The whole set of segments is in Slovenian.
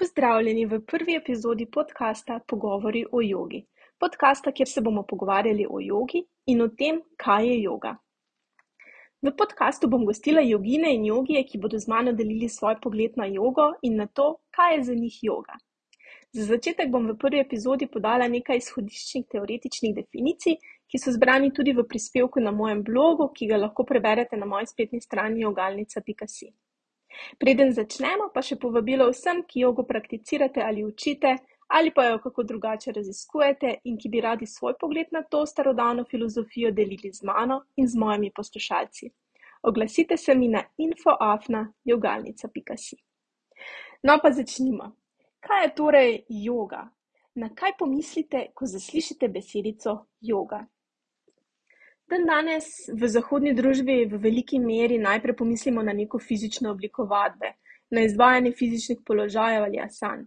Pozdravljeni v prvi epizodi podcasta Pogovori o jogi. Podcasta, kjer se bomo pogovarjali o jogi in o tem, kaj je joga. V podkastu bom gostila jogine in jogije, ki bodo z mano delili svoj pogled na jogo in na to, kaj je za njih joga. Za začetek bom v prvi epizodi podala nekaj izhodiščnih teoretičnih definicij, ki so zbrani tudi v prispevku na mojem blogu, ki ga lahko preberete na moji spletni strani jogalnica.si. Preden začnemo, pa še povabilo vsem, ki jogo prakticirate ali učite, ali pa jo kako drugače raziskujete in ki bi radi svoj pogled na to starodavno filozofijo delili z mano in z mojimi poslušalci. Oglasite se mi na infoafna.jogalnica.si. No, pa začnimo. Kaj je torej yoga? Na kaj pomislite, ko zaslišite besedico yoga? Dan danes v zahodni družbi v veliki meri najprej pomislimo na neko fizično obliko vadbe, na izvajanje fizičnih položajev ali asan.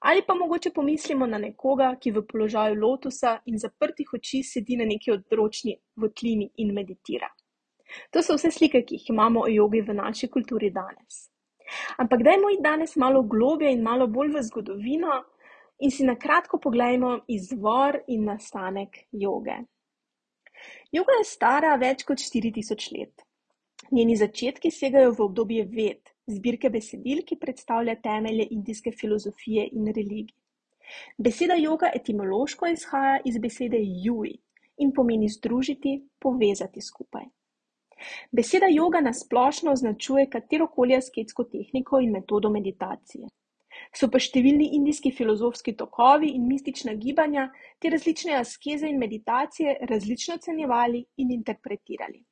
Ali pa mogoče pomislimo na nekoga, ki v položaju lotusa in zaprtih oči sedi na neki odročni votlini in meditira. To so vse slike, ki jih imamo o jogi v naši kulturi danes. Ampak dajmo iti danes malo globje in malo bolj v zgodovino in si na kratko pogledajmo izvor in nastanek joge. Joga je stara več kot 4000 let. Njeni začetki segajo v obdobje ved, zbirke besedil, ki predstavlja temelje indijske filozofije in religij. Beseda joga etimološko izhaja iz besede jui in pomeni združiti, povezati skupaj. Beseda joga nasplošno označuje katerokoli asketsko tehniko in metodo meditacije. So pa številni indijski filozofski tokovi in mistična gibanja te različne askeze in meditacije različno ocenjevali in interpretirali.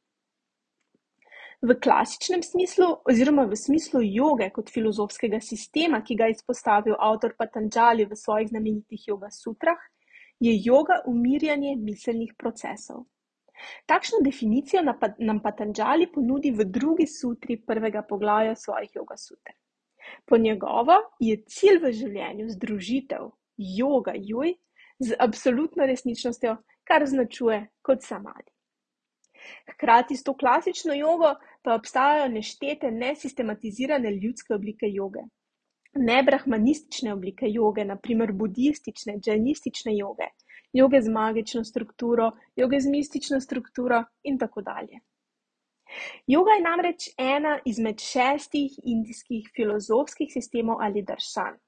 V klasičnem smislu oziroma v smislu joge kot filozofskega sistema, ki ga je izpostavil avtor Patanjali v svojih znamenitih joga sutrah, je joga umirjanje miselnih procesov. Takšno definicijo nam Patanjali ponudi v drugi sutri prvega poglavja svojih joga sutr. Po njegovo je cilj v življenju združitev joga juj z absolutno resničnostjo, kar označuje kot samadi. Hkrati s to klasično jogo pa obstajajo neštete nesistematizirane ljudske oblike joge. Nebrahmanistične oblike joge, naprimer budistične, džajnistične joge, joge z magično strukturo, joge z mistično strukturo in tako dalje. Joga je namreč ena izmed šestih indijskih filozofskih sistemov ali daršan.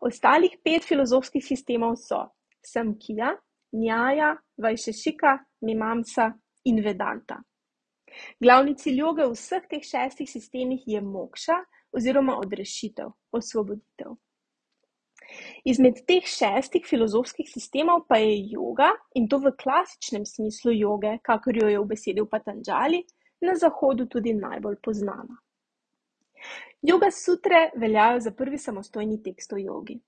Ostalih pet filozofskih sistemov so Samkhya, Njaja, Vajšešika, Mimamsa in Vedanta. Glavni cilj joge v vseh teh šestih sistemih je mokša oziroma odrešitev, osvoboditev. Izmed teh šestih filozofskih sistemov pa je joga, in to v klasičnem smislu joge, kakor jo je obesedil Patanjali, na Zahodu tudi najbolj poznana. Joga sutre veljajo za prvi samostojni tekst o jogi.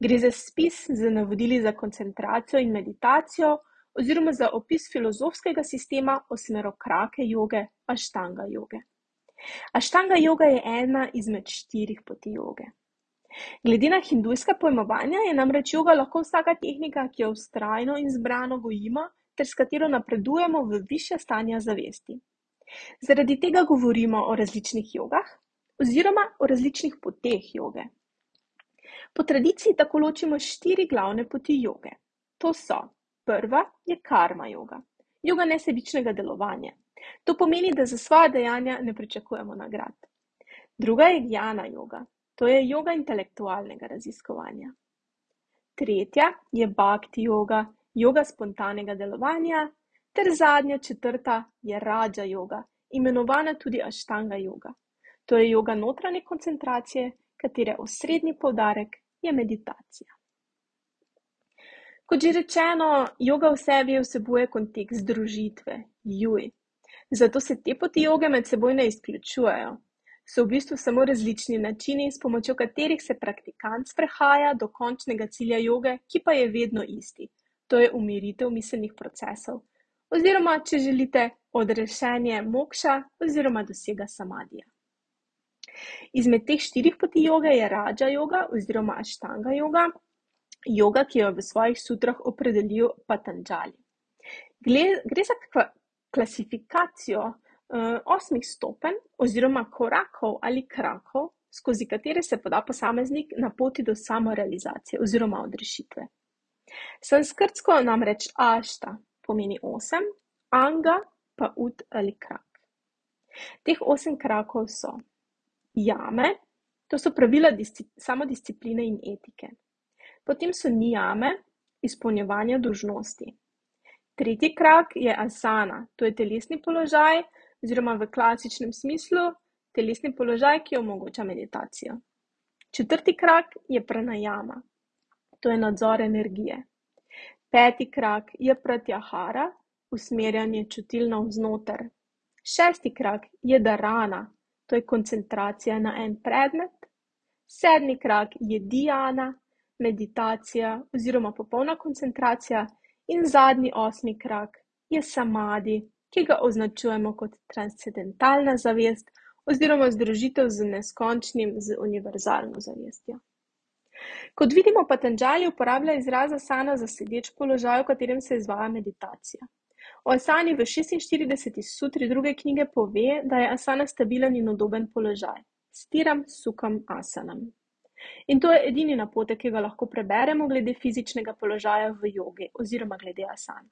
Gre za spis z navodili za koncentracijo in meditacijo oziroma za opis filozofskega sistema osmerokrake joge, aštanga joge. Aštanga joga je ena izmed štirih poti joge. Glede na hindujska pojmovanja je namreč joga lahko vsaka tehnika, ki jo vztrajno in zbrano gojimo ter s katero napredujemo v višja stanja zavesti. Zaradi tega govorimo o različnih jogah oziroma o različnih poteh joge. Po tradiciji tako ločimo štiri glavne poti joge. To so: prva je karma joga, joga nesebičnega delovanja. To pomeni, da za svoja dejanja ne pričakujemo nagrad. Druga je jana joga, to je joga intelektualnega raziskovanja. Tretja je bhakti joga, joga spontanega delovanja, ter zadnja, četrta, je rađa joga, imenovana tudi aštanga joga. To je joga notranje koncentracije, katere osrednji poudarek je meditacija. Kot že rečeno, joga v sebi vsebuje kontekst združitve, juj. Zato se te poti joge med seboj ne izključujejo. So v bistvu samo različni načini, s pomočjo katerih se praktikant sprehaja do končnega cilja joge, ki pa je vedno isti. To je umiritev miselnih procesov, oziroma, če želite, odrešenje mokša oziroma dosega samadija. Izmed teh štirih poti joge je rađa joga oziroma aštanga joga, joga, ki jo je v svojih sutrah opredelil Patanjali. Gre za klasifikacijo uh, osmih stopenj oziroma korakov ali krakov skozi katere se poda posameznik na poti do samorealizacije oziroma odrešitve. Sanskrtsko namreč ašta pomeni osem, anga pa ud ali krak. Teh osem krakov so jame, to so pravila samodiscipline in etike. Potem so nijame, izpolnjevanje dolžnosti. Tretji krak je asana, to je telesni položaj oziroma v klasičnem smislu telesni položaj, ki omogoča meditacijo. Četrti krak je pranajama, to je nadzor energije. Peti krak je pratyahara, usmerjanje čutil navznoter. Šesti krak je dharana, to je koncentracija na en predmet. Sedmi krak je dhyana, meditacija oziroma popolna koncentracija. In zadnji, osmi krak je samadi, ki ga označujemo kot transcendentalna zavest oziroma združitev z neskončnim, z univerzalno zavestjo. Kot vidimo, Patanjali uporablja izraz asana za sedeč položaj, v katerem se izvaja meditacija. O asani v 46. sutri druge knjige pove, da je asana stabilen in udoben položaj. Stiram, sukam, asanam. In to je edini napotek, ki ga lahko preberemo glede fizičnega položaja v jogi oziroma glede asan.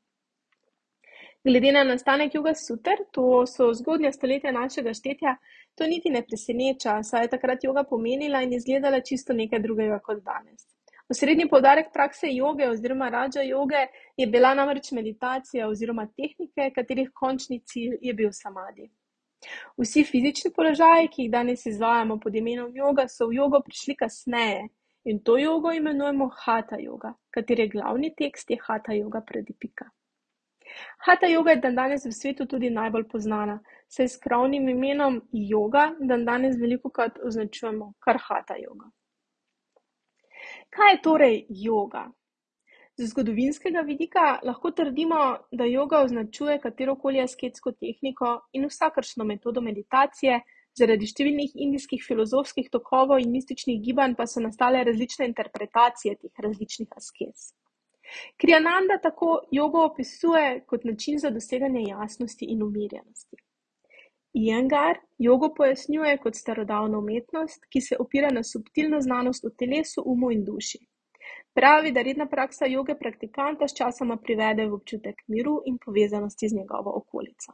Glede na nastanek Juga Suter, to so zgodnja stoletja našega štetja, to niti ne preseneča, saj je takrat joga pomenila in izgledala čisto nekaj drugega kot danes. Osrednji poudarek prakse joge oziroma rađa joge je bila namreč meditacija oziroma tehnike, katerih končni cilj je bil samadi. Vsi fizični položaji, ki jih danes izvajamo pod imenom joga, so v jogo prišli kasneje in to jogo imenujemo hatha joga, katere glavni tekst je hatha joga predipika. Hatha joga je dandanes v svetu tudi najbolj poznana, saj s krovnim imenom joga dandanes velikokrat označujemo kar hatha joga. Kaj je torej joga? Z zgodovinskega vidika lahko trdimo, da joga označuje katerokoli asketsko tehniko in vsakršno metodo meditacije, zaradi številnih indijskih filozofskih tokovov in mističnih gibanj pa so nastale različne interpretacije teh različnih askez. Krijananda tako jogo opisuje kot način za doseganje jasnosti in umirjenosti. Iyengar jogo pojasnjuje kot starodavno umetnost, ki se opira na subtilno znanost o telesu, umu in duši. Pravi, da redna praksa joge praktikanta sčasoma privede v občutek miru in povezanosti z njegovo okolico.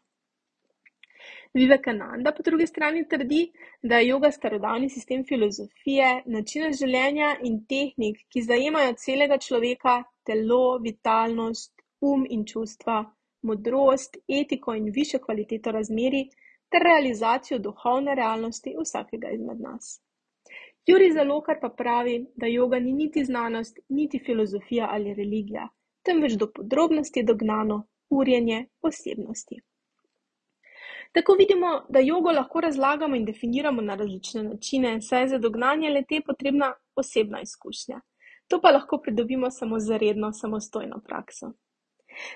Vivekananda po drugi strani trdi, da je joga starodavni sistem filozofije, načina življenja in tehnik, ki zajemajo celega človeka, telo, vitalnost, um in čustva, modrost, etiko in višjo kvaliteto razmerij ter realizacijo duhovne realnosti vsakega izmed nas. Juri Zalokar pa pravi, da joga ni niti znanost, niti filozofija ali religija, temveč do podrobnosti dognano urjenje osebnosti. Tako vidimo, da jogo lahko razlagamo in definiramo na različne načine, saj je za dognanje le te potrebna osebna izkušnja. To pa lahko pridobimo samo z redno samostojno prakso.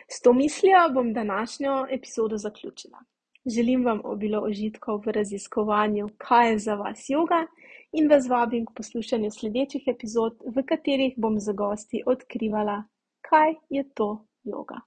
S to mislijo bom današnjo epizodo zaključila. Želim vam obilo užitkov v raziskovanju, kaj je za vas joga in vas vabim k poslušanju sledečih epizod, v katerih bom z gosti odkrivala, kaj je to joga.